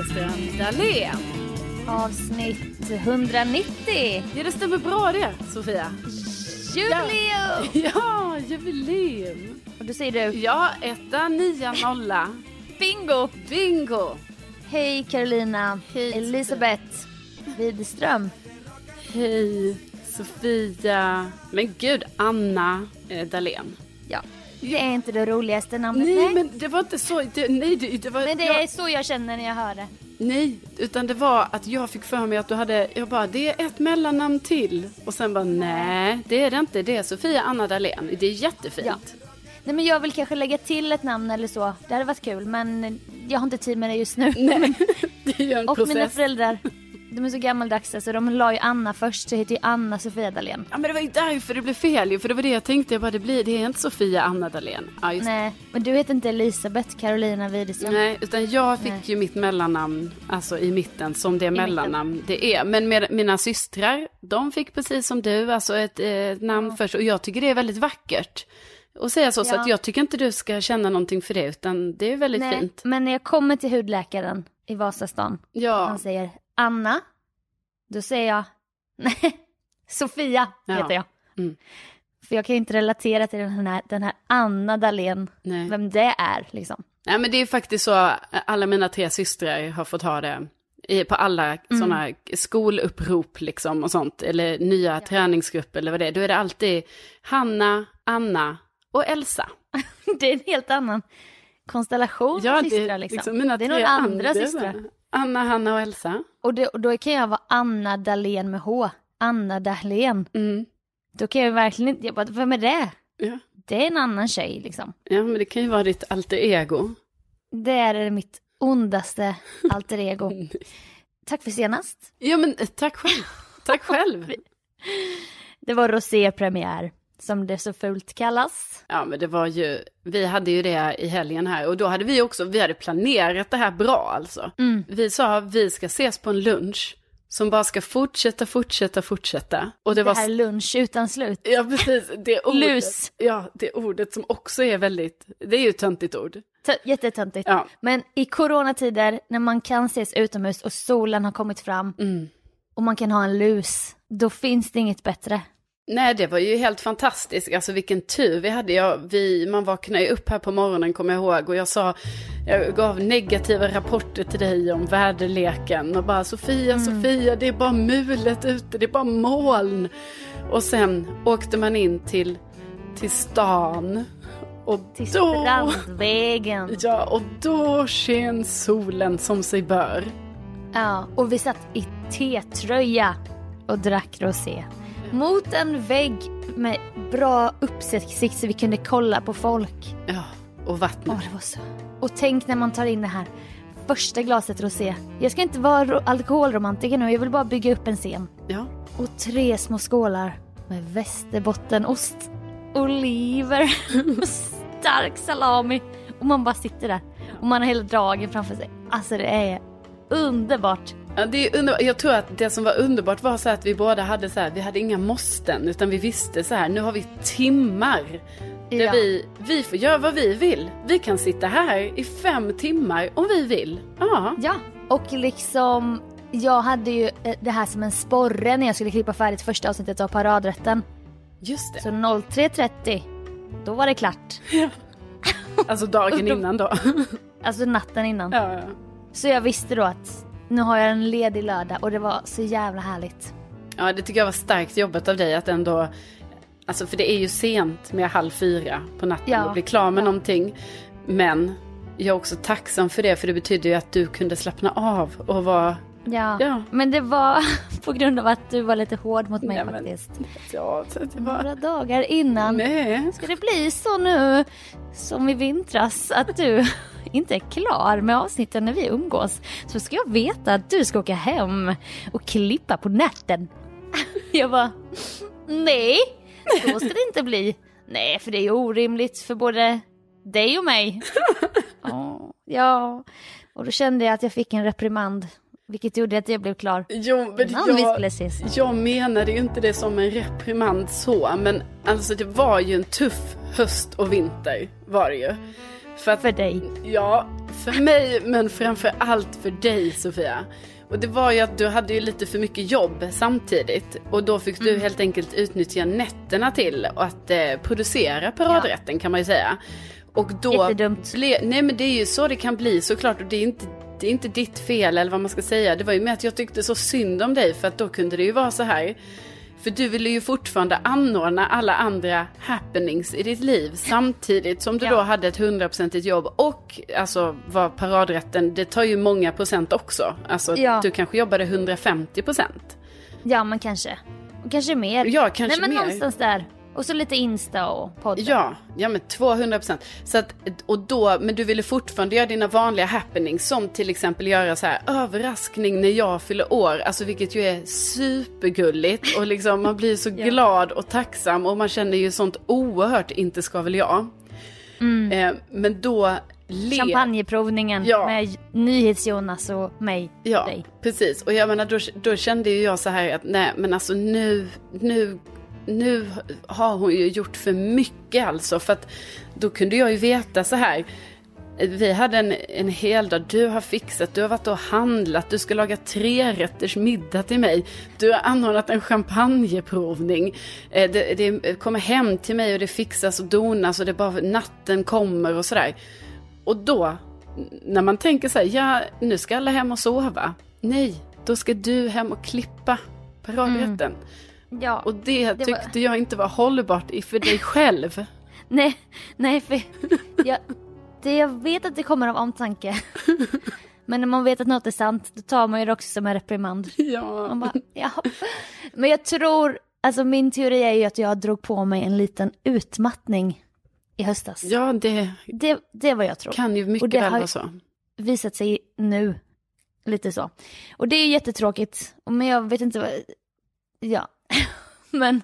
Widerström Dahlén. Avsnitt 190. Ja, det stämmer bra det, Sofia. Jubileum! Ja, jubileum. Och då säger du Ja, etta, nia, nolla. bingo! Bingo! Hej Carolina. Hej, Elisabeth Widerström. Hej, Sofia. Men gud, Anna eh, Dahlén. Ja. Det är inte det roligaste namnet. Nej, men det var inte så. Det, nej, det, det var... Men det jag- är så jag känner när jag hör det. Nej, utan det var att jag fick för mig att du hade, jag bara, det är ett mellannamn till. Och sen bara, nej, det är det inte, det är Sofia Anna Dahlén. Det är jättefint. Ja. Nej men jag vill kanske lägga till ett namn eller så. Det hade varit kul men jag har inte tid med det just nu. Nej, det är ju en Och mina process. föräldrar, de är så gammaldags så de la ju Anna först så heter ju Anna Sofia Dalén. Ja men det var ju därför det blev fel ju, för det var det jag tänkte, jag bara, det, blir, det är inte Sofia Anna Dahlén. Ja, Nej, men du heter inte Elisabeth Carolina Widerström. Nej, utan jag fick Nej. ju mitt mellannamn, alltså i mitten, som det mitten. mellannamn det är. Men med, mina systrar, de fick precis som du, alltså ett eh, namn först. Och jag tycker det är väldigt vackert. Och säga så, så Ja. att jag tycker inte du ska känna någonting för det, utan det är väldigt Nej, fint. men när jag kommer till hudläkaren i Vasastan, Ja, han säger Anna, då säger jag nej, Sofia Ja. heter jag. Mm. För jag kan ju inte relatera till den här, den här Anna Dalén, nej. vem det är liksom. Nej men det är faktiskt så, alla mina tre systrar har fått ha det i, på alla Mm. sådana skolupprop liksom och sånt, eller nya träningsgrupper eller vad det är. Då är det alltid Hanna, Anna och Elsa. Det är en helt annan konstellation Ja, av det systrar är liksom. liksom det är några andra systrar. Anna, Hanna och Elsa. Och, det, och då kan jag vara Anna Dahlén med H. Anna Dahlén. Mm. Då kan jag verkligen inte, jag bara, vem är det? Ja. Det är en annan tjej liksom. ja, men det kan ju vara ditt alter ego. Det är mitt ondaste alter ego. Tack för senast. Ja, men eh, tack själv. Tack själv. Det var rosépremiär, som det så fult kallas. Ja, men det var ju, vi hade ju det i helgen här och då hade vi också, vi hade planerat det här bra alltså. Mm. Vi sa vi ska ses på en lunch som bara ska fortsätta, fortsätta, fortsätta. Och det, Det var... här är lunch utan slut. Ja, precis. Det ordet. Lus. Ja, det ordet som också är väldigt, det är ju ett töntigt ord. T- Jättetöntigt. Ja. Men i coronatider, när man kan ses utomhus och solen har kommit fram Mm. och man kan ha en lus, då finns det inget bättre. Nej, det var ju helt fantastiskt. Alltså vilken tur vi hade. Jag, vi, man vaknade ju upp här på morgonen, kommer jag ihåg. Och jag sa, jag gav negativa rapporter till dig om väderleken. Och bara, Sofia, Sofia, det är bara mulet ute, det är bara moln. Och sen åkte man in till, till stan. Och Till då, Strandvägen. ja, och då sken solen som sig bör. Ja, och vi satt i T-tröja och drack rosé. Mot en vägg med bra uppsikt så vi kunde kolla på folk. Ja, och vattnet. Åh, det var så. Och tänk när man tar in det här första glaset rosé. Jag ska inte vara ro- alkoholromantiker nu, jag vill bara bygga upp en scen. Ja. Och tre små skålar med västerbottenost, oliver och stark salami. Och man bara sitter där. Och man har hela dagen framför sig. Alltså det är underbart. Ja, det är underbart. Jag tror att det som var underbart var så att vi båda hade så här, vi hade inga måsten, utan vi visste så här, nu har vi timmar. Där Ja. vi, vi får göra vad vi vill. Vi kan sitta här i fem timmar om vi vill. Ja. Ja, och liksom jag hade ju eh, det här som en sporre när jag skulle klippa färdigt första avsnittet av Paradrätten. Just det. Så 03.30, då var det klart. Alltså dagen innan då. Alltså natten innan. Ja, ja. Så jag visste då att nu har jag en ledig lördag och det var så jävla härligt. ja, det tycker jag var starkt jobbat av dig att ändå, alltså för det är ju sent med halv fyra på natten Ja. och bli klar med någonting. Men jag är också tacksam för det, för det betyder ju att du kunde slappna av och vara, Ja. ja. Men det var på grund av att du var lite hård mot mig men- faktiskt. Ja, så det var... Några dagar innan. Nej. Ska det bli så nu som i vintras att du inte är klar med avsnitten när vi umgås så ska jag veta att du ska åka hem och klippa på natten. Jag bara, nej, så ska det inte bli. Nej, för det är ju orimligt för både dig och mig. Åh, ja, och då kände jag att jag fick en reprimand, vilket gjorde att jag blev klar. Jo, men Innan vi jag, skulle ses. jag menade ju inte det som en reprimand så, men alltså det var ju en tuff höst och vinter var det ju. För För dig. ja, för mig, men framför allt för dig Sofia. Och det var ju att du hade ju lite för mycket jobb samtidigt. Och då fick du Mm. helt enkelt utnyttja nätterna till att eh, producera paradrätten kan man ju säga. Och då ble, nej men det är ju så det kan bli såklart. Och det är inte det är inte ditt fel eller vad man ska säga. Det var ju med att jag tyckte så synd om dig för att då kunde det ju vara så här. För du ville ju fortfarande anordna alla andra happenings i ditt liv samtidigt som du Ja. då hade ett hundraprocentigt jobb och alltså var paradrätten, det tar ju många procent också. Alltså Ja. du kanske jobbade 150 procent. Ja, men kanske. Och kanske mer. Ja, kanske Nej, men mer. någonstans där. Och så lite Insta och podd. Ja, ja men 200 procent. Och då, men du ville fortfarande göra dina vanliga happenings som till exempel göra så här överraskning när jag fyller år. Alltså vilket ju är supergulligt och liksom man blir så Ja. glad och tacksam och man känner ju sånt oerhört inte ska väl jag. Eh, men då le... Champagneprovningen Ja. med NyhetsJonas och mig. Ja, dig. precis. Och jag menar, då, då kände ju jag så här att nej, men alltså nu, nu, nu har hon ju gjort för mycket alltså. För att då kunde jag ju veta så här. Vi hade en, en hel dag, du har fixat, du har varit och handlat, du ska laga tre rätters middag till mig. Du har anordnat en champagneprovning. Eh, det, det kommer hem till mig och det fixas och donas och det bara natten kommer och sådär. Och då, när man tänker så här, ja nu ska alla hem och sova. Nej, då ska du hem och klippa paradrätten. Mm. Ja. Och det, Det var- tyckte jag inte var hållbart i- för dig själv. Nej, nej för jag, det, jag vet att det kommer av omtanke. Men när man vet att något är sant, då tar man ju det också som en reprimand. Ja. Bara, ja. Men jag tror, alltså min teori är ju att jag drog på mig en liten utmattning i höstas. ja, det Det, det är vad jag tror. kan ju mycket väl vara så. Visat sig nu. Lite så. Och det är jättetråkigt. Men jag vet inte vad, ja. Men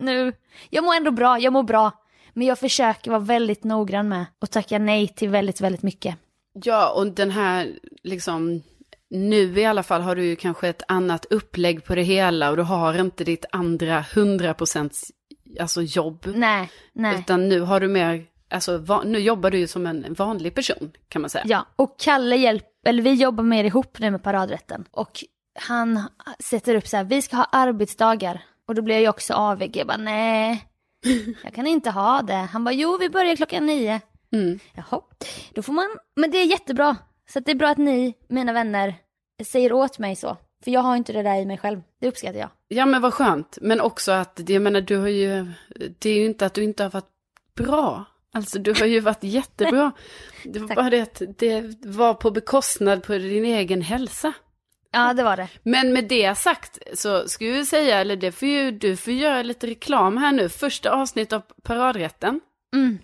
nu, jag mår ändå bra, jag mår bra. Men jag försöker vara väldigt noggrann med att tacka nej till väldigt, väldigt mycket. Ja, och den här liksom, nu i alla fall har du ju kanske ett annat upplägg på det hela och du har inte ditt andra 100% alltså jobb. Nej, nej. Utan nu har du mer, alltså va, nu jobbar du ju som en vanlig person kan man säga. Ja, och Kalle hjälp, eller vi jobbar mer ihop nu med paradrätten. Och han sätter upp så här, vi ska ha arbetsdagar. Och då blir jag ju också avig. Jag bara, nej, jag kan inte ha det. Han bara, jo vi börjar klockan nio. Mm. Jaha, då får man, men det är jättebra. Så det är bra att ni, mina vänner, säger åt mig så. För jag har inte det där i mig själv. Det uppskattar jag. Ja men vad skönt, men också att, jag menar du har ju, det är ju inte att du inte har varit bra. Alltså du har ju varit jättebra. Det var Tack. bara det att det var på bekostnad på din egen hälsa. Ja, det var det. Men med det sagt så skulle vi säga, eller det får ju, du får göra lite reklam här nu. Första avsnitt av paradrätten. Mm.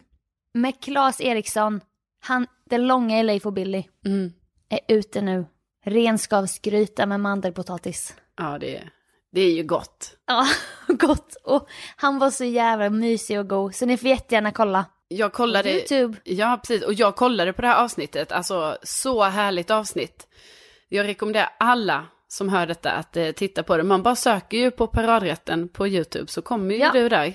Med Claes Eriksson, han, den långa Leif och Billy, Mm. är ute nu. Renskavsgryta med mandelpotatis. Ja det är, det är ju gott. Ja, gott. Och han var så jävla mysig och god, så ni får jättegärna kolla. Jag kollade, YouTube. ja precis, och jag kollade på det här avsnittet, alltså så härligt avsnitt. Jag rekommenderar alla som hör detta att eh, titta på det. Man bara söker ju på paradrätten på YouTube så kommer ju Ja. du där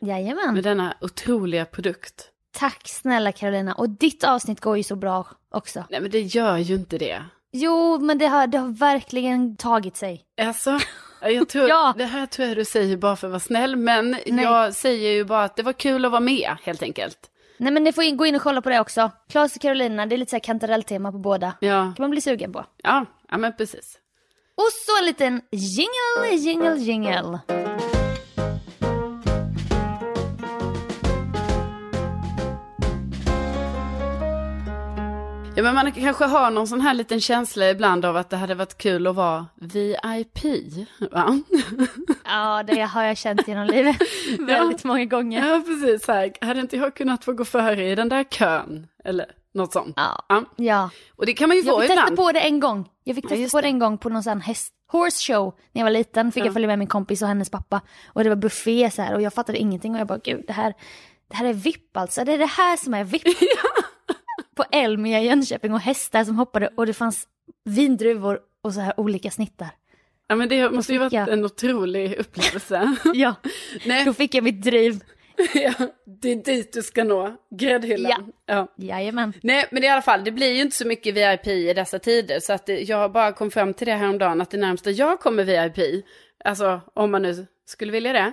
Jajamän. med denna otroliga produkt. Tack snälla Carolina. Och ditt avsnitt går ju så bra också. Nej men det gör ju inte det. Jo, men det har, det har verkligen tagit sig. Alltså, jag tror, Ja. det här tror jag du säger bara för att vara snäll, men Nej. jag säger ju bara att det var kul att vara med helt enkelt. Nej men ni får in, gå in och kolla på det också. Klas och Carolina, det är lite så här kantarelltema på båda. Ja, kan man bli sugen på. ja, ja men precis. Och så en liten jingle, jingle, jingle. Ja men man kanske har någon sån här liten känsla ibland av att det hade varit kul att vara VIP, va? Ja, det har jag känt genom livet väldigt många gånger. Ja precis, så här. hade inte jag kunnat få gå före i den där kön? Eller något sånt. Ja. Ja. ja. Och det kan man ju Jag få fick testa ibland. på det en gång. Jag fick Ja, testa just på det en gång på någon sån häst, horse show när jag var liten. Fick Ja. jag följa med min kompis och hennes pappa. Och det var buffé så här och jag fattade ingenting och jag bara gud det här, det här är VIP alltså. Det är det här som är VIP. på Elmia i Jönköping och hästar som hoppade och det fanns vindruvor och så här olika snittar. Ja men det måste ju varit jag- en otrolig upplevelse. Ja, Nej. då fick jag mitt driv ja, det är dit du ska nå, gräddhyllan. Ja. Jajamän. Nej, men i alla fall, det blir ju inte så mycket VIP i dessa tider. Så att jag bara kom fram till det häromdagen, att det närmsta jag kommer VIP, alltså om man nu skulle vilja det,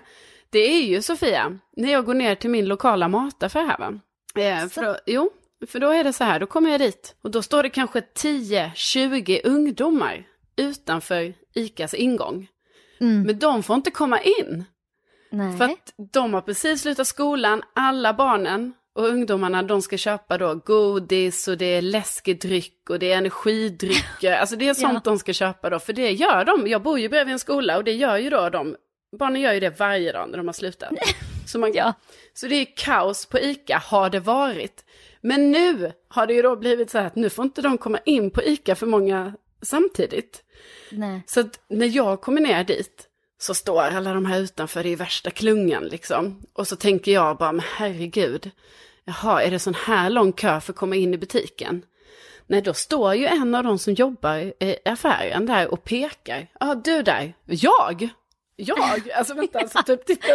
det är ju Sofia, när jag går ner till min lokala mataffär här va. Eh, för jo, för då är det så här, då kommer jag dit och då står det kanske 10-20 ungdomar utanför ICAs ingång. Mm. Men de får inte komma in. Nej. För att de har precis slutat skolan, alla barnen och ungdomarna de ska köpa då godis och det är läskedryck och det är energidrycker. Alltså det är sånt Ja. de ska köpa då, för det gör de. Jag bor ju bredvid en skola och det gör ju då de. Barnen gör ju det varje dag när de har slutat. Så, man, Ja. så det är kaos på ICA, har det varit. Men nu har det ju då blivit så här att nu får inte de komma in på ICA för många samtidigt. Nej. Så att när jag kommer ner dit så står alla de här utanför i värsta klungan liksom. Och så tänker jag bara, men herregud, jaha, är det sån här lång kö för att komma in i butiken? Nej, då står ju en av de som jobbar i affären där och pekar. Ja, du där, jag? Jag? Alltså vänta, alltså, typ, titta,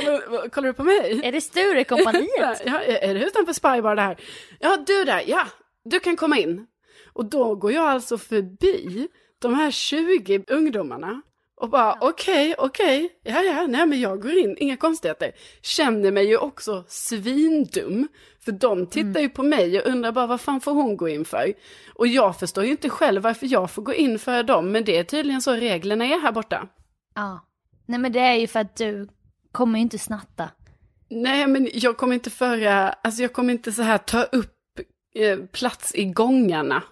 kollar du på mig? Är det Sturecompagniet? Ja, är det utanför Spybar det här? Ja, du där, ja, du kan komma in. Och då går jag alltså förbi de här 20 ungdomarna och bara okej, okej, ja, ja, nej men jag går in, inga konstigheter. Känner mig ju också svindum, för de tittar ju på mig och undrar bara vad fan får hon gå in för? Och jag förstår ju inte själv varför jag får gå in för dem, men det är tydligen så reglerna är här borta. Ja. Nej men det är ju för att du kommer ju inte snatta. Nej, men jag kommer inte föra, alltså jag kommer inte så här ta upp eh, plats i gångarna.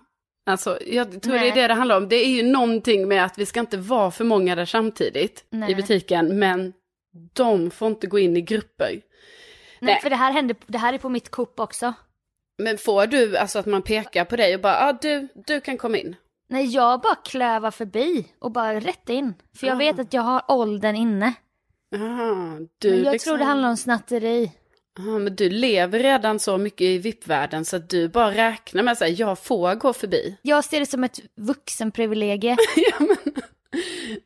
Alltså, jag tror Nej. det är det det handlar om. Det är ju någonting med att vi ska inte vara för många där samtidigt Nej. i butiken, men de får inte gå in i grupper. Nej, Nej. för det här hände, det här är på mitt Coop också. Men får du, alltså att man pekar på dig och bara, ja ah, du, du kan komma in. Nej, jag bara klövar förbi och bara rätt in. För jag Ah. vet att jag har åldern inne. Aha, du Men jag liksom, tror det handlar om snatteri. Aha, men du lever redan så mycket i VIP-världen så att du bara räknar med att jag får gå förbi. Jag ser det som ett vuxenprivilegie. ja, men,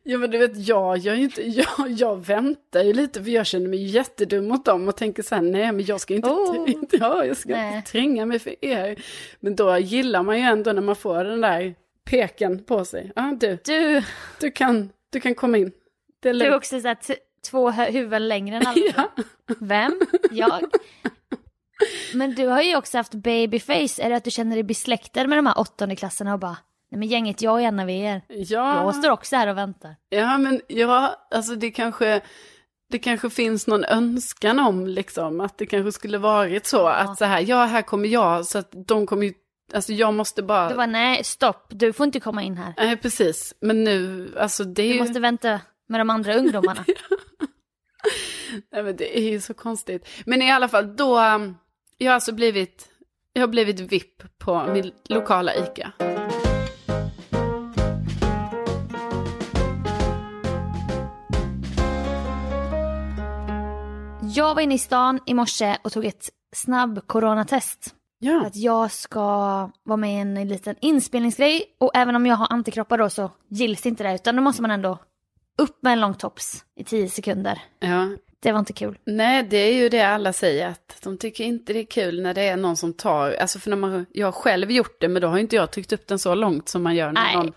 ja men du vet, jag ju inte, jag, jag väntar ju lite för jag känner mig jättedum mot dem och tänker så här, nej men jag ska inte, Oh. inte ja, jag ska Nej. inte tränga mig för er. Men då gillar man ju ändå när man får den där peken på sig. Ja du, Du, du kan, du kan komma in. Det är du är också så här, två huvuden längre än alla. Ja. Vem? Jag? Men du har ju också haft babyface. Är det att du känner dig besläktad med de här åttonde klasserna och bara, nej men gänget, jag är en av er. Ja. Jag står också här och väntar. Ja, men ja, alltså det kanske, det kanske finns någon önskan om liksom att det kanske skulle varit så att så här, ja här kommer jag så att de kommer ju, alltså jag måste bara, Du var nej, stopp, du får inte komma in här. nej precis, men nu, alltså det är Du ju, måste vänta med de andra ungdomarna. nej men det är ju så konstigt. Men i alla fall då, um, jag har alltså blivit, jag har blivit VIP på min lokala ICA. Jag var inne i stan i morse och tog ett snabb coronatest. Ja, att jag ska vara med i en liten inspelningsgrej och även om jag har antikroppar då så gills inte det utan då måste man ändå upp med en lång tops i 10 sekunder. ja. Det var inte kul. Nej, det är ju det alla säger att de tycker inte det är kul när det är någon som tar, alltså för när man, jag har själv gjort det men då har inte jag tryckt upp den så långt som man gör när Nej. någon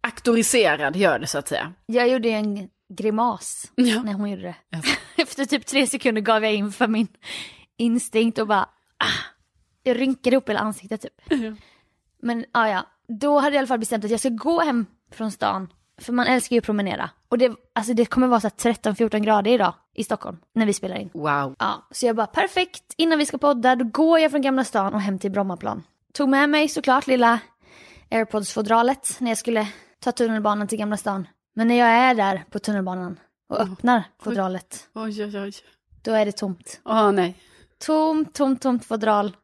auktoriserad gör det så att säga. Jag gjorde en grimas Ja. när hon gjorde det. Alltså. Efter typ tre sekunder gav jag in för min instinkt och bara ah, jag rynkade upp hela ansiktet typ. Men ja, ja, då hade jag i alla fall bestämt att jag ska gå hem från stan. För man älskar ju att promenera. Och det, alltså det kommer vara så här 13-14 grader idag i Stockholm när vi spelar in. Wow. Ja, så jag bara perfekt, innan vi ska podda då går jag från Gamla stan och hem till Brommaplan. Tog med mig såklart lilla airpods-fodralet när jag skulle ta tunnelbanan till Gamla stan. Men när jag är där på tunnelbanan och öppnar fodralet, Oj, oj, oj. då är det tomt. Åh nej. Tomt, tomt, tomt fodral.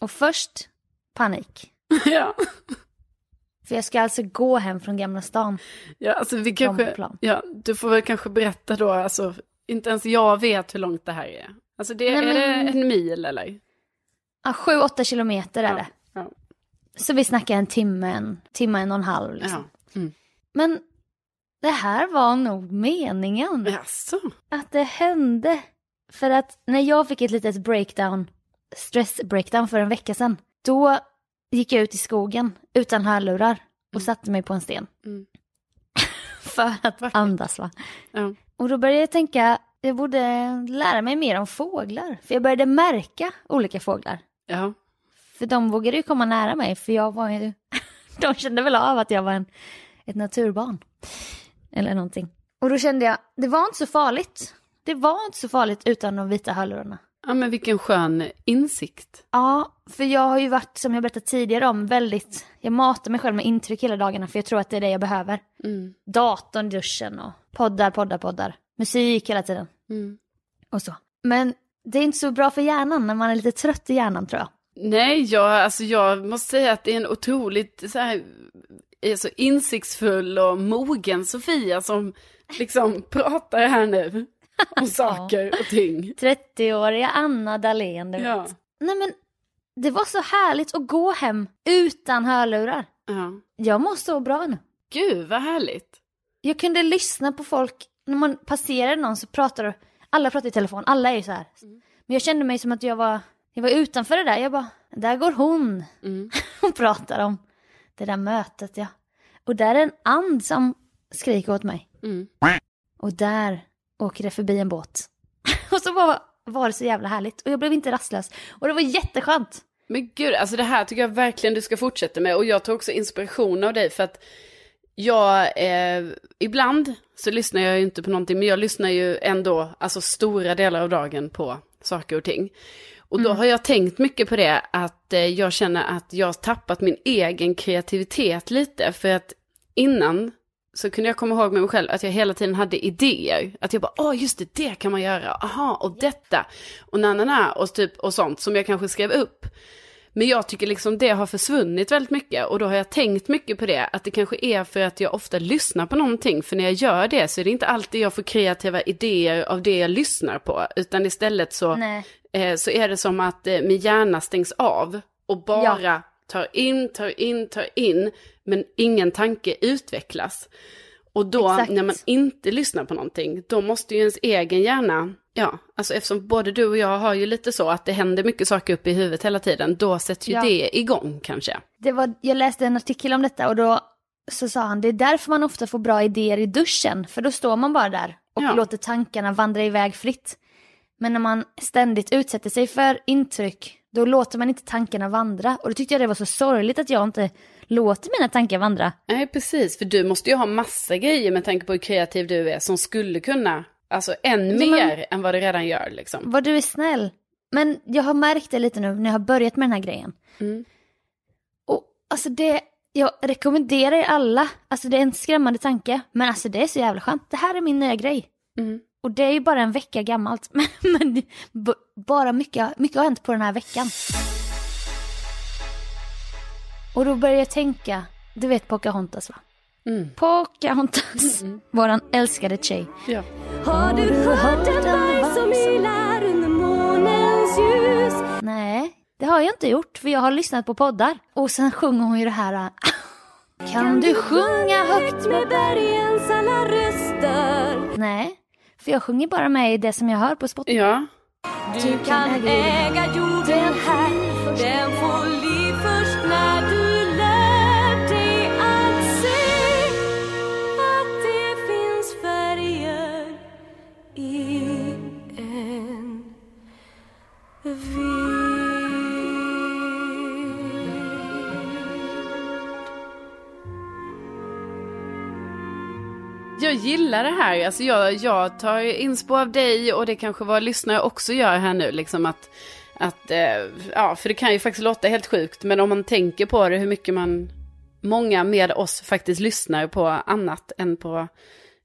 Och först panik. ja. För jag ska alltså gå hem från Gamla stan. ja, alltså vi kanske, ja, du får väl kanske berätta då, alltså inte ens jag vet hur långt det här är. Alltså det, Nej, är men- det en mil eller? Ja, sju, åtta kilometer är Ja, det. ja. Så vi snackar en timme, en timme, en och en halv liksom. Ja. Mm. Men det här var nog meningen. Jaså? Att det hände. För att när jag fick ett litet breakdown, stress breakdown för en vecka sedan, då gick jag ut i skogen utan hörlurar och satte mig på en sten. Mm. för att Vackert. andas va. Ja. Och då började jag tänka, jag borde lära mig mer om fåglar. För jag började märka olika fåglar. Ja. För de vågade ju komma nära mig, för jag var ju... de kände väl av att jag var en, ett naturbarn. Eller någonting. Och då kände jag, det var inte så farligt. Det var inte så farligt utan de vita hörlurarna. Ja, men vilken skön insikt. Ja, för jag har ju varit, som jag berättat tidigare om, väldigt... Jag matar mig själv med intryck hela dagarna, för jag tror att det är det jag behöver. Mm. Datorn, duschen och poddar, poddar, poddar. Musik hela tiden. Mm. Och så. Men det är inte så bra för hjärnan när man är lite trött i hjärnan tror jag. Nej, jag, alltså jag måste säga att det är en otroligt så här, är så insiktsfull och mogen Sofia som liksom pratar här nu om saker och ting. 30-åriga Anna Dahlén, du vet. Ja. Nej men, det var så härligt att gå hem utan hörlurar. ja. Jag mår så bra nu. Gud, vad härligt. Jag kunde lyssna på folk, när man passerar någon så pratar du, alla pratar i telefon, alla är ju så här. Men jag kände mig som att jag var, jag var utanför det där, jag bara, där går hon Mm. och pratar om det där mötet ja. Och där är en and som skriker åt mig. Mm. Och där åker det förbi en båt. och så var, var det så jävla härligt. Och jag blev inte rastlös. Och det var jätteskönt. Men gud, alltså det här tycker jag verkligen du ska fortsätta med. Och jag tar också inspiration av dig för att jag, eh, ibland så lyssnar jag ju inte på någonting, men jag lyssnar ju ändå, alltså stora delar av dagen på saker och ting. Och då har jag tänkt mycket på det, att eh, jag känner att jag har tappat min egen kreativitet lite. För att innan så kunde jag komma ihåg med mig själv att jag hela tiden hade idéer. Att jag bara, åh just det, det kan man göra, aha, och detta, och nanana, och typ, och sånt som jag kanske skrev upp. Men jag tycker liksom det har försvunnit väldigt mycket och då har jag tänkt mycket på det, att det kanske är för att jag ofta lyssnar på någonting, för när jag gör det så är det inte alltid jag får kreativa idéer av det jag lyssnar på, utan istället så, eh, så är det som att eh, min hjärna stängs av och bara tar in, tar in, tar in, men ingen tanke utvecklas. Och då Exakt. när man inte lyssnar på någonting, då måste ju ens egen hjärna, ja, alltså eftersom både du och jag har ju lite så att det händer mycket saker upp i huvudet hela tiden, då sätts ju Ja. det igång kanske. Det var, jag läste en artikel om detta och då så sa han det är därför man ofta får bra idéer i duschen. För då står man bara där och Ja. låter tankarna vandra iväg fritt. Men när man ständigt utsätter sig för intryck då låter man inte tankarna vandra. Och då tyckte jag det var så sorgligt att jag inte låter mina tankar vandra. Nej, precis, för du måste ju ha massa grejer med tanke på hur kreativ du är som skulle kunna, alltså än mer än vad det redan gör liksom. Vad du är snäll. Men jag har märkt det lite nu när jag har börjat med den här grejen. Mm. Och alltså det, jag rekommenderar er alla, alltså det är en skrämmande tanke, men alltså det är så jävla skönt. Det här är min nya grej. Mm. Och det är ju bara en vecka gammalt, men, men bara mycket, mycket har hänt på den här veckan. Och då började jag tänka, du vet Pocahontas va? Mm. Pocahontas, våran älskade tjej. Ja. Har du hört en varg som ylar under månens ljus? Nej, det har jag inte gjort för jag har lyssnat på poddar. Och sen sjunger hon ju det här. äh, Kan du sjunga högt med bergens alla röster? Nej, för jag sjunger bara med i det som jag hör på Spotify. ja. Du kan äga jorden här, den får Jag gillar det här, alltså jag, jag tar inspo av dig och det kanske vad lyssnare också gör här nu, liksom att, att eh, ja, för det kan ju faktiskt låta helt sjukt, men om man tänker på det, hur mycket man, många med oss faktiskt lyssnar på annat än på,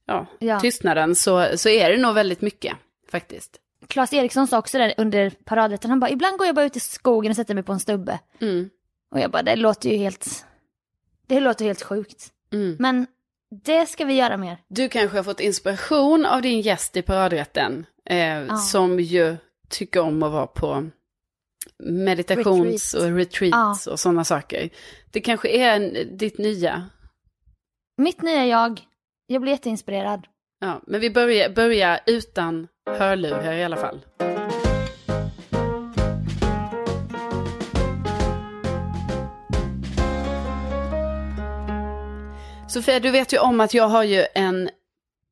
ja, Ja. tystnaden, så, så är det nog väldigt mycket, faktiskt. Claes Eriksson sa också det under paradrätten. Han bara, ibland går jag bara ut i skogen och sätter mig på en stubbe. Mm, Och jag bara, det låter ju helt... Det låter helt sjukt. mm. Men det ska vi göra mer. Du kanske har fått inspiration av din gäst i paradrätten, eh, som ju tycker om att vara på meditations Retreat. och retreats och sådana saker. Det kanske är en, ditt nya, Mitt nya jag, jag blir jätteinspirerad. ja, men vi börjar, börjar utan hörlurar i alla fall. Sofia, du vet ju om att jag har ju en,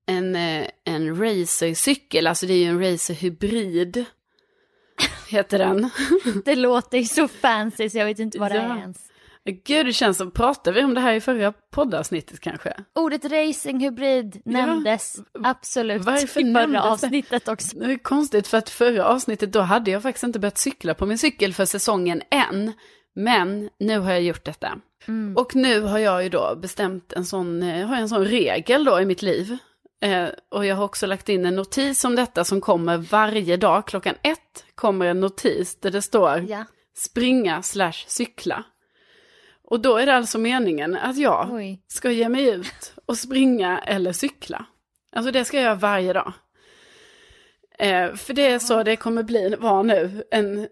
en, eh, en racercykel, alltså det är ju en racerhybrid. Heter den. Det låter ju så fancy så jag vet inte vad det Ja. är ens. Gud, det känns som, pratade vi om det här i förra poddavsnittet kanske? Ordet racinghybrid nämndes absolut Varför i förra avsnittet också. Det är konstigt för att förra avsnittet då hade jag faktiskt inte börjat cykla på min cykel för säsongen än. Men nu har jag gjort detta. Mm. Och nu har jag ju då bestämt en sån, eh, har jag en sån regel då i mitt liv. Eh, och jag har också lagt in en notis om detta som kommer varje dag. Klockan ett kommer en notis där det står Ja, springa slash cykla. Och då är det alltså meningen att jag oj. ska ge mig ut och springa eller cykla. Alltså det ska jag göra varje dag. Eh, för det är så det kommer bli, vara nu, en,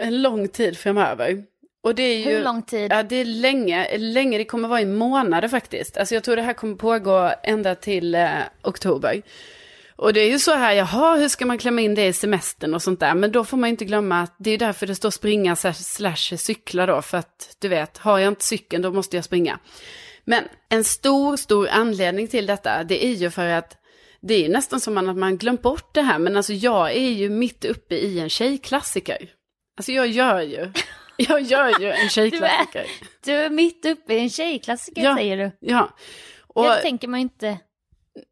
en lång tid framöver. Och det är ju, Hur lång tid? Ja, det är länge, länge, det kommer vara i månader faktiskt. Alltså jag tror det här kommer pågå ända till eh, oktober. Och det är ju så här, jaha, hur ska man klämma in det i semestern och sånt där. Men då får man inte glömma att det är därför det står springa slash cykla då. För att du vet, har jag inte cykeln då måste jag springa. Men en stor, stor anledning till detta, det är ju för att det är nästan som att man glömt bort det här. Men alltså jag är ju mitt uppe i en tjejklassiker. Alltså jag gör ju, jag gör ju en tjejklassiker. Du är mitt uppe i en tjejklassiker Ja. säger du. Ja. Och, Jag tänker man inte.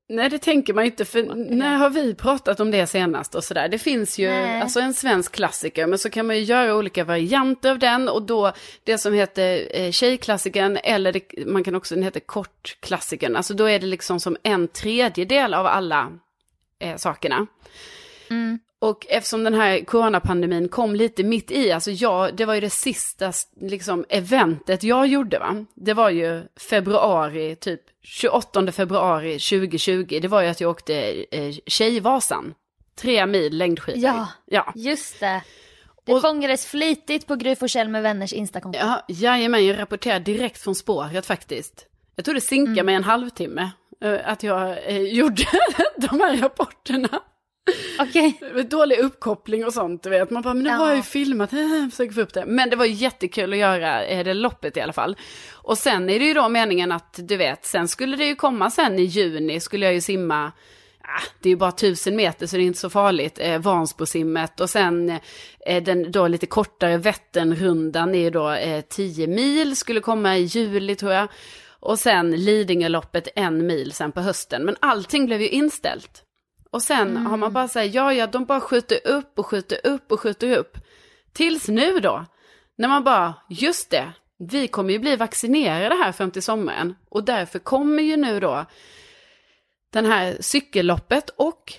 Nej, det tänker man inte, för när har vi pratat om det senast och sådär? Det finns ju Nej. alltså en svensk klassiker, men så kan man ju göra olika varianter av den och då det som heter eh, tjejklassikern eller det, man kan också, den heter kortklassikern, alltså då är det liksom som en tredjedel av alla eh, sakerna. Och eftersom den här coronapandemin kom lite mitt i, alltså jag, det var ju det sista liksom, eventet jag gjorde va. Det var ju februari, typ 28 februari 2020, det var ju att jag åkte eh, Tjejvasan. Tre mil längdskidor. Ja. Ja. Just det. Det Och- fångades flitigt på Gry Forssell med vänners Instakonto. Ja, jajamän, jag rapporterar direkt från spåret faktiskt. Jag tror det sinkade Mm. mig en halvtimme eh, att jag eh, gjorde de här rapporterna. Okej. Med Dålig uppkoppling och sånt, du vet. Man bara, men nu Ja. har jag ju filmat, äh, försöker få upp det. Men det var jättekul att göra eh, det loppet i alla fall. Och sen är det ju då meningen att, du vet, sen skulle det ju komma sen i juni, skulle jag ju simma, ah, det är ju bara tusen meter så det är inte så farligt, eh, Vansbrosimmet. Och sen eh, den då lite kortare Vätternrundan är ju då eh, 10 mil, skulle komma i juli tror jag. Och sen Lidingöloppet en mil sen på hösten. Men allting blev ju inställt. Och sen har man bara sagt, ja, ja, de bara skjuter upp och skjuter upp och skjuter upp. Tills nu då, när man bara, just det, vi kommer ju bli vaccinerade här fram till sommaren. Och därför kommer ju nu då den här cykelloppet och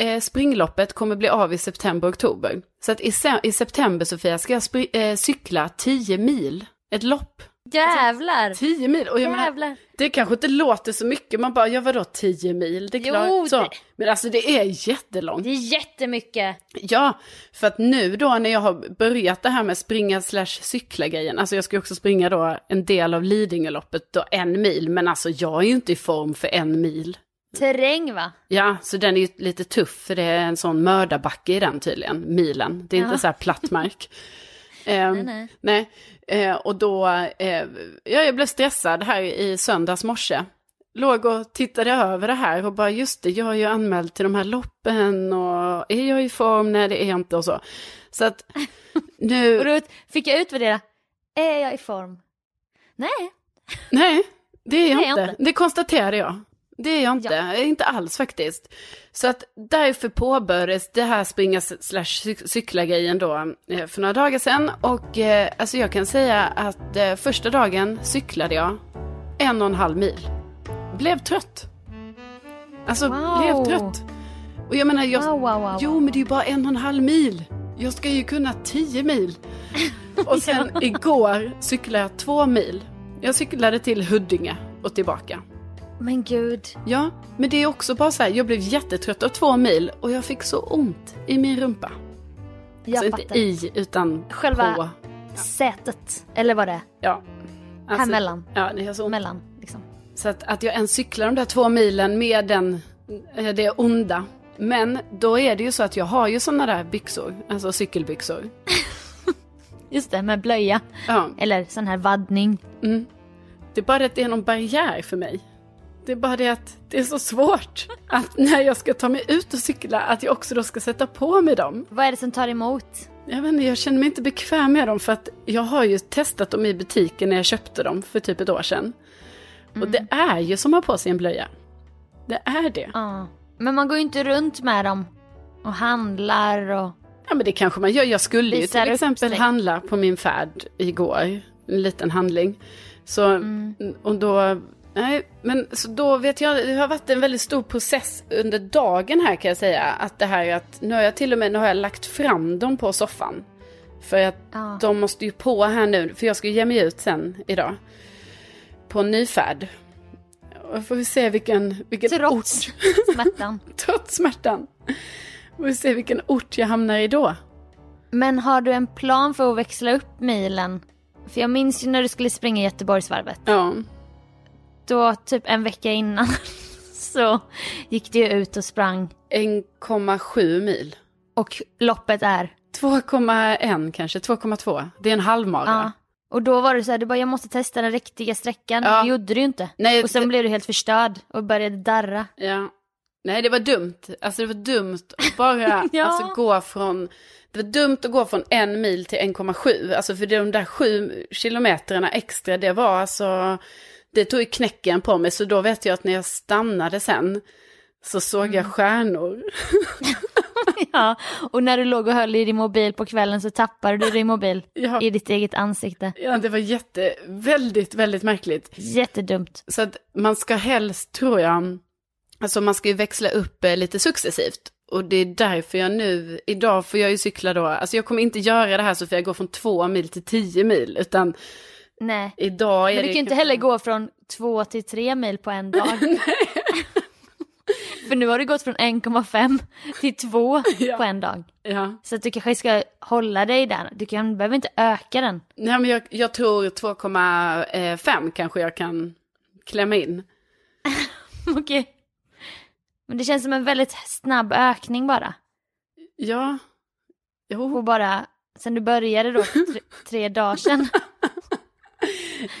eh, springloppet kommer bli av i september-oktober. Så att i, se- i september, Sofia, ska jag eh, cykla 10 mil. Ett lopp. Jävlar. 10 mil. Och jag menar, Jävlar. det kanske inte låter så mycket, man bara, ja vadå 10 mil? Det är Jo, klart. Så. det- Men alltså det är jättelångt. Det är jättemycket. Ja, för att nu då när jag har börjat det här med springa slash cykla grejen, alltså jag ska också springa då en del av Lidingöloppet då en mil, men alltså jag är ju inte i form för en mil. Terräng va? Ja, så den är ju lite tuff för det är en sån mördarbacke i den tydligen, milen. Det är Ja. inte så här platt mark. Ehm, Nej, nej. Nej, eh, och då, eh, ja, jag blev stressad här i söndags morse. Låg och tittade över det här och bara just det, jag är ju anmäld till de här loppen och är jag i form? Nej, det är jag inte och så. Så att Och nu, då fick jag utvärdera. Är jag i form? Nej. nej, det är jag Det är jag inte. inte. Det konstaterade jag. Det är jag inte, inte alls faktiskt. Så att därför påbörjades det här springa slash cy- cykla grejen då eh, för några dagar sedan. Och eh, alltså jag kan säga att eh, första dagen cyklade jag en och en halv mil. Blev trött. Alltså Wow. blev trött. Och jag menar, jag, Wow, wow, wow. jo men det är ju bara en och en halv mil. Jag ska ju kunna tio mil. Och sen igår cyklade jag två mil. Jag cyklade till Huddinge och tillbaka. Men gud. Ja, men det är också bara så här, jag blev jättetrött av två mil och jag fick så ont i min rumpa. Jag alltså fattar. inte i, utan Själva- på. Sätet. Eller vad det är. Ja. Alltså, Här mellan. Ja, det är så ont. Mellan liksom. Så att, att jag ens cyklar de där två milen med den, eh, det onda Men då är det ju så att jag har ju sådana där byxor, alltså cykelbyxor. Just det, med blöja. Ja, Eller sån här vaddning. mm. Det är bara att det är någon barriär för mig. Det är bara det att det är så svårt att när jag ska ta mig ut och cykla att jag också då ska sätta på mig dem. Vad är det som tar emot? Jag vet inte, jag känner mig inte bekväm med dem för att jag har ju testat dem i butiken när jag köpte dem för typ ett år sedan. Och det är ju som att ha på sig en blöja. Det är det. Ja. Men man går ju inte runt med dem och handlar och... Ja men det kanske man gör. Jag skulle ju till exempel handla på min färd igår. En liten handling. Så, Mm. och då, nej, men så då vet jag, det har varit en väldigt stor process under dagen här kan jag säga. Att det här att, nu har jag till och med, nu har jag lagt fram dem på soffan. För att Ja. de måste ju på här nu, för jag ska ju ge mig ut sen idag. På en ny färd. Och får vi se vilken, vilken Trots ort, smärtan. trots smärtan. Får vi se vilken ort jag hamnar i då. Men har du en plan för att växla upp milen? För jag minns ju när du skulle springa Göteborgsvarvet. Ja. Då typ en vecka innan så gick du ut och sprang. 1,7 mil. Och loppet är... 2,1 kanske, 2,2. Det är en halvmara. Ja. Och då var det så här, du bara jag måste testa den riktiga sträckan. Ja. Det gjorde du ju inte. Nej, och sen det- blev du helt förstörd och började darra. Ja. Nej, det var dumt. Alltså det var dumt att bara Ja. alltså, gå från... Det var dumt att gå från en mil till 1,7. Alltså för de där sju kilometrarna extra, det var alltså... Det tog ju knäcken på mig, så då vet jag att när jag stannade sen så såg Mm. jag stjärnor. ja. Och när du låg och höll i din mobil på kvällen så tappade du din mobil Ja. i ditt eget ansikte. Ja, det var jätte, väldigt, väldigt märkligt. Jättedumt. Så att man ska helst, tror jag, alltså man ska ju växla upp eh, lite successivt. Och det är därför jag nu, idag får jag ju cykla då, alltså jag kommer inte göra det här så för jag går från två mil till tio mil, utan Nej. idag är Men det... du kan ju inte heller gå från två till tre mil på en dag. För nu har du gått från 1,5 till 2 Ja. på en dag. Ja, Så att du kanske ska hålla dig där. Du kan, behöver inte öka den. Nej, men jag, jag tror 2,5 kanske jag kan klämma in. Okej. Men det känns som en väldigt snabb ökning bara. Ja, jo, Och bara sen du började då tre, tre dagar sedan.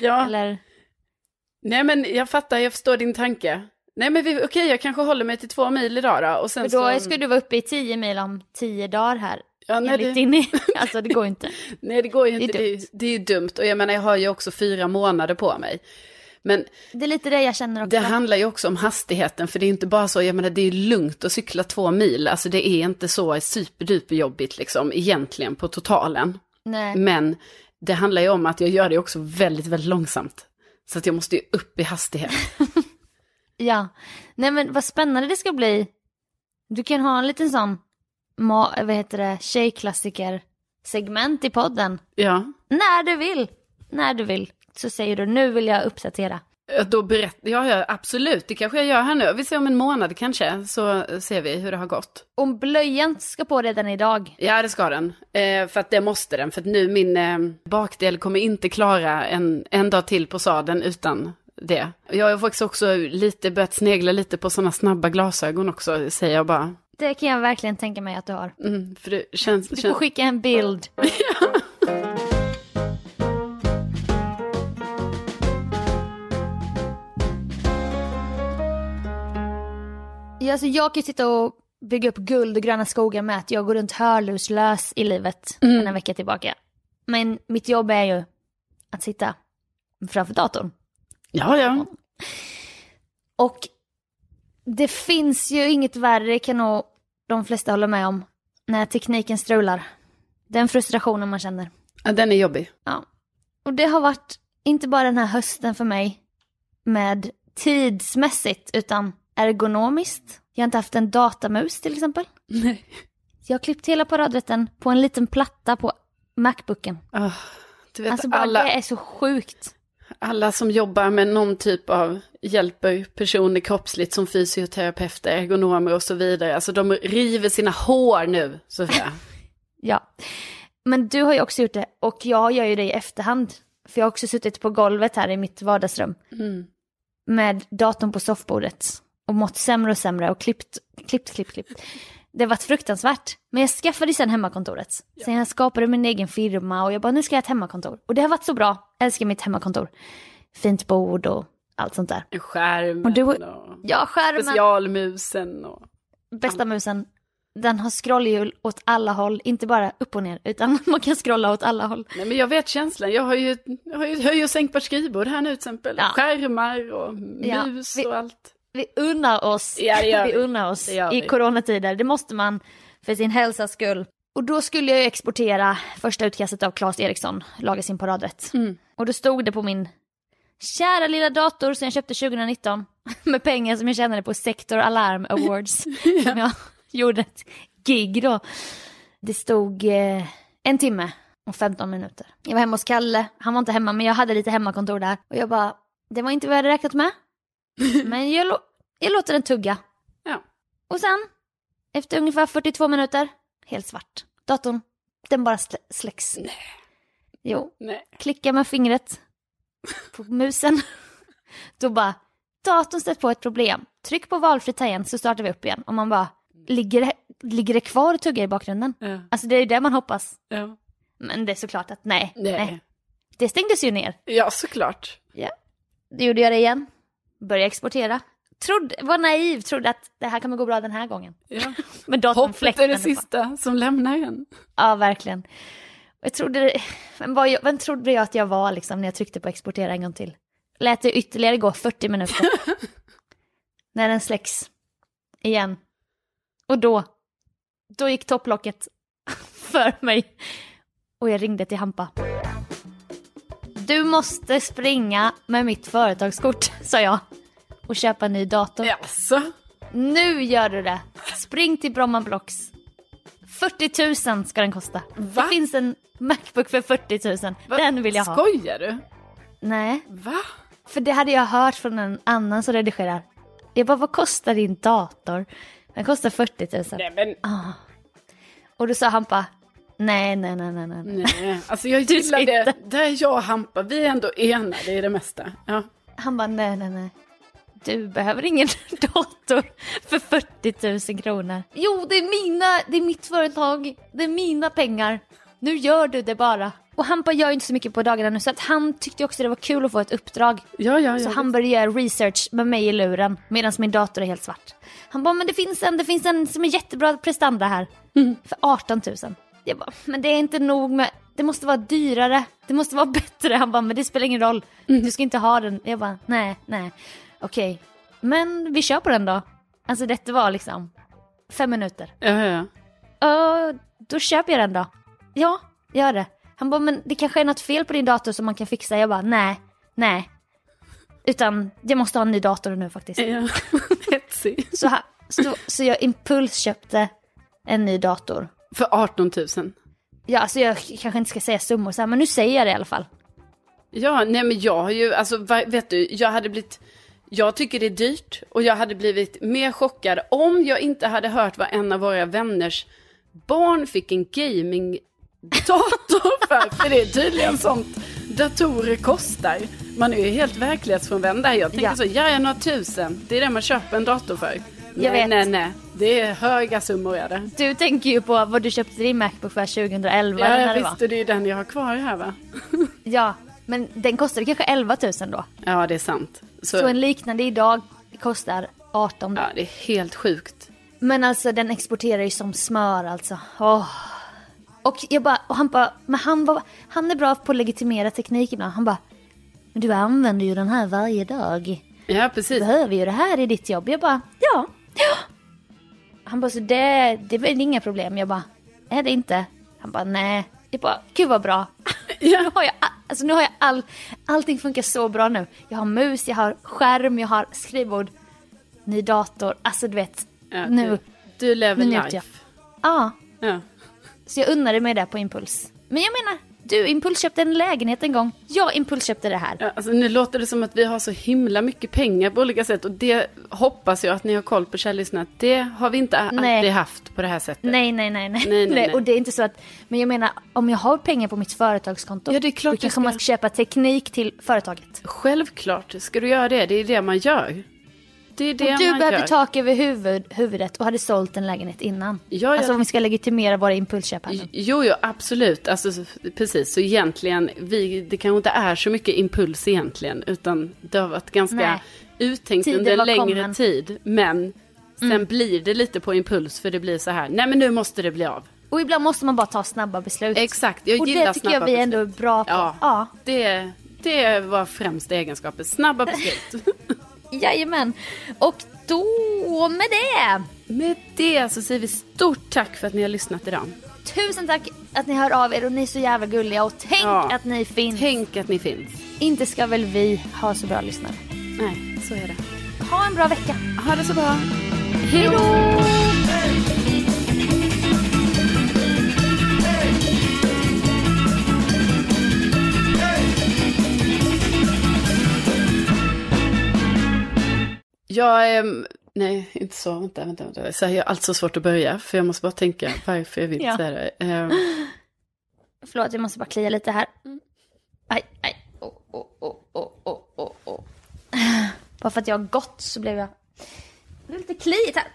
Ja. Eller Nej men jag fattar, jag förstår din tanke. Nej men vi- okej, jag kanske håller mig till två mil idag då. Och sen för då så... ska du vara uppe i 10 mil om 10 dagar här. ja, nej, det... din... Alltså det går inte. Nej, det går ju inte. Det är, det är ju dumt. Och jag menar, jag har ju också fyra månader på mig. Men Det är lite det jag känner också. det handlar ju också om hastigheten. För det är inte bara så, jag menar, det är lugnt att cykla två mil. Alltså det är inte så superduper jobbigt liksom, egentligen på totalen. Nej. Men det handlar ju om att jag gör det också väldigt, väldigt långsamt. Så att jag måste ju upp i hastighet. Ja. Nej men vad spännande det ska bli. Du kan ha en liten sån, ma- vad heter det, tjejklassiker segment i podden. Ja, När du vill. När du vill. Så säger du nu vill jag uppdatera. Då berättar ja, ja, absolut. Det kanske jag gör här nu. Vi ser om en månad kanske, så ser vi hur det har gått. Om blöjan ska på redan idag. Ja, det ska den. Eh, för att det måste den. För att nu min eh, bakdel kommer inte klara en, en dag till på sadeln utan det. Jag har faktiskt också lite börjat snegla lite på sådana snabba glasögon också, säger jag bara. Det kan jag verkligen tänka mig att du har. Mm, för det känns... Du får känns... skicka en bild. Ja, alltså jag kan ju sitta och bygga upp guld och gröna skogar med att jag går runt hörlurslös i livet Mm. en vecka tillbaka. Men mitt jobb är ju att sitta framför datorn. Ja, ja. Och det finns ju inget värre, kan nog de flesta hålla med om, när tekniken strular. Den frustrationen man känner. ja. Den är jobbig. Ja. Och det har varit inte bara den här hösten för mig med tidsmässigt utan ergonomiskt. Jag har inte haft en datamus till exempel. Nej. Jag har klippt hela paradrätten på en liten platta på Macbooken. Ah, du vet, Alltså bara alla, det är så sjukt. alla som jobbar med någon typ av hjälper personer kroppsligt som fysioterapeuter, ergonomer och så vidare. Alltså de river sina hår nu, Sofia. Ja. Men du har ju också gjort det och jag gör ju det i efterhand. För jag har också suttit på golvet här i mitt vardagsrum Mm. med datorn på soffbordet och mått sämre och sämre och klippt, klippt, klippt, klippt. Det varit fruktansvärt. Men jag skaffade sen hemmakontoret. Sen jag skapade min egen firma och jag bara, nu ska jag ha ett hemmakontor. Och det har varit så bra. Jag älskar mitt hemmakontor. Fint bord och allt sånt där. Skärmen Och du- och Ja, skärmen, specialmusen och... bästa musen. Den har scrollhjul åt alla håll, inte bara upp och ner, utan man kan scrolla åt alla håll. Nej men jag vet känslan, jag har ju, jag har ju höj och sänkbart skrivbord här nu till exempel. Ja. Skärmar och Ja, mus vi- och allt. Vi unnar oss, Ja, vi vi. unnar oss i vi. coronatider. Det måste man för sin hälsas skull. Och då skulle jag ju exportera första utkastet av Claes Eriksson, laga sin paradrätt. Mm. Och då stod det på min kära lilla dator som jag köpte 2019 med pengar som jag tjänade på Sector Alarm Awards. som jag gjorde ett gig då. Det stod eh, en timme och 15 minuter. Jag var hemma hos Kalle, han var inte hemma men jag hade lite hemmakontor där. Och jag bara, det var inte vad jag hade räknat med. Men jag, lå- jag låter den tugga. Ja. Och sen, efter ungefär 42 minuter, helt svart. Datorn, den bara slä- släcks. Nej. Jo, Nej. klicka med fingret på musen. Då bara, datorn stött på ett problem. Tryck på valfri tangent så startar vi upp igen. Och man bara, ligger det, ligger det kvar och tuggar i bakgrunden? Ja. Alltså det är ju det man hoppas. Ja. Men det är såklart att nej, Nej. nej. Det stängdes ju ner. ja, såklart. Ja. Då gjorde jag det igen. Började exportera. Trodde, var naiv, trodde att det här kommer gå bra den här gången. Ja. Men Hoppet är det sista som lämnar en. Ja, verkligen. Jag trodde, vem, var jag, vem trodde jag att jag var liksom när jag tryckte på exportera en gång till? Lät det ytterligare gå 40 minuter. när den släcks. Igen. Och då, då gick topplocket för mig. Och jag ringde till Hampa. Du måste springa med mitt företagskort, sa jag. Och köpa en ny dator. Jaså? Nu gör du det. Spring till Bromma Blocks. 40 000 ska den kosta. Va? Det finns en Macbook för 40 000. Va? Den vill jag ha. Skojar du? Nej, Va? för det hade jag hört från en annan som redigerar. Jag bara, vad kostar din dator? Den kostar 40 000. Nej men Ah. Och då sa han bara, nej, nej, nej, nej, nej. nej. Alltså jag gillar det. Där är jag och Hampa, vi är ändå enade i det mesta. Ja. Han bara, nej, nej, nej. Du behöver ingen dator för 40 000 kronor. Jo, det är mina, det är mitt företag, det är mina pengar. Nu gör du det bara. Och Hampa gör ju inte så mycket på dagarna nu så att han tyckte också det var kul att få ett uppdrag. Ja, ja, Så ja. han började göra research med mig i luren medan min dator är helt svart. Han bara, men det finns en, det finns en som är jättebra prestanda här. För 18 000. Jag bara, men det är inte nog med, det måste vara dyrare, det måste vara bättre. Han bara, men det spelar ingen roll, du ska inte ha den. Jag bara, nej, nej, okej. Men vi kör på den då. Alltså detta var liksom fem minuter. ja, ja. Uh, då köper jag den då. Ja, gör det. Han bara, men det kanske är något fel på din dator som man kan fixa. Jag bara, nej, nej. Utan jag måste ha en ny dator nu faktiskt. ja. Så, så, så jag impulsköpte en ny dator. För 18 000. Ja, alltså jag kanske inte ska säga summor så här, men nu säger jag det i alla fall. Ja, nej men jag har ju, alltså vet du, jag hade blivit, jag tycker det är dyrt och jag hade blivit mer chockad om jag inte hade hört vad en av våra vänners barn fick en gamingdator för. För det är tydligen sånt datorer kostar. Man är ju helt verklighetsfrånvänd där. Jag tänker Ja. så, ja, jag några tusen, det är det man köper en dator för. nej, vet. nej, nej, det är höga summor är det. Du tänker ju på vad du köpte din Macbook för 2011 Ja, eller när jag det var. visste, det är ju den jag har kvar här va? Ja, men den kostade kanske 11 000 då. Ja, det är sant. Så, Så en liknande idag kostar 18 ja, det är helt sjukt. Men alltså den exporterar ju som smör alltså. Åh. Och jag bara, och han bara, men han, var, han är bra på att legitimera teknik ibland. Han bara, men du använder ju den här varje dag. Ja, Du precis. behöver ju det här i ditt jobb. Jag bara, ja, ja. Han bara, så det, det är väl inga problem. Jag bara, är det inte? Han bara, nej. Jag bara, gud vad bra. Ja. Nu har jag, alltså nu har jag all, allting funkar så bra nu. Jag har mus, jag har skärm, jag har skrivbord, ny dator. Alltså du vet, Ja, nu, Du, du lever life. ja. Ja. Så jag unnade mig det på impuls. Men jag menar, du impulsköpte en lägenhet en gång. Jag impulsköpte det här. Ja, alltså, nu låter det som att vi har så himla mycket pengar på olika sätt. Och det hoppas jag att ni har koll på källorna. Det har vi inte Nej. alltid haft på det här sättet. Nej, nej, nej, nej. Nej, nej, nej. Och det är inte så att, men jag menar, om jag har pengar på mitt företagskonto, Ja, det är klart då kanske ska. man ska köpa teknik till företaget. Självklart ska du göra det. Det är det man gör. Det är det och du behövde gör. tak över huvud, huvudet och hade sålt en lägenhet innan. Ja, ja. Alltså om vi ska legitimera våra impulsköp. Jo, jo, absolut. Alltså, så- precis, så egentligen, vi, det kanske inte är så mycket impuls egentligen, utan det har varit ganska Nej. uttänkt Tiden under längre kommen. Mm. tid. Men sen blir det lite på impuls, för det blir så här, nej men nu måste det bli av. Och ibland måste man bara ta snabba beslut. Exakt, jag och gillar det tycker jag snabba vi beslut. ändå är bra på. Ja, ja. Det, det var främsta egenskapen, snabba beslut. Jajamän. Och då med det. Med det så säger vi stort tack för att ni har lyssnat idag. Tusen tack att ni hör av er och ni är så jävla gulliga och tänk Ja. att ni finns. Tänk att ni finns. Inte ska väl vi ha så bra lyssnare. Nej, så är det. Ha en bra vecka. Ha det så bra. Hej då! Jag, ehm, nej inte så, vänta, vänta, vänta. Så jag har alltså svårt att börja, för jag måste bara tänka varför jag vill Ja. säga det. Ehm, Förlåt, jag måste bara klia lite här. Aj, aj. Oh, oh, oh, oh, oh, oh, oh. Bara för att jag har gått så blev jag... Det blev lite kliigt här.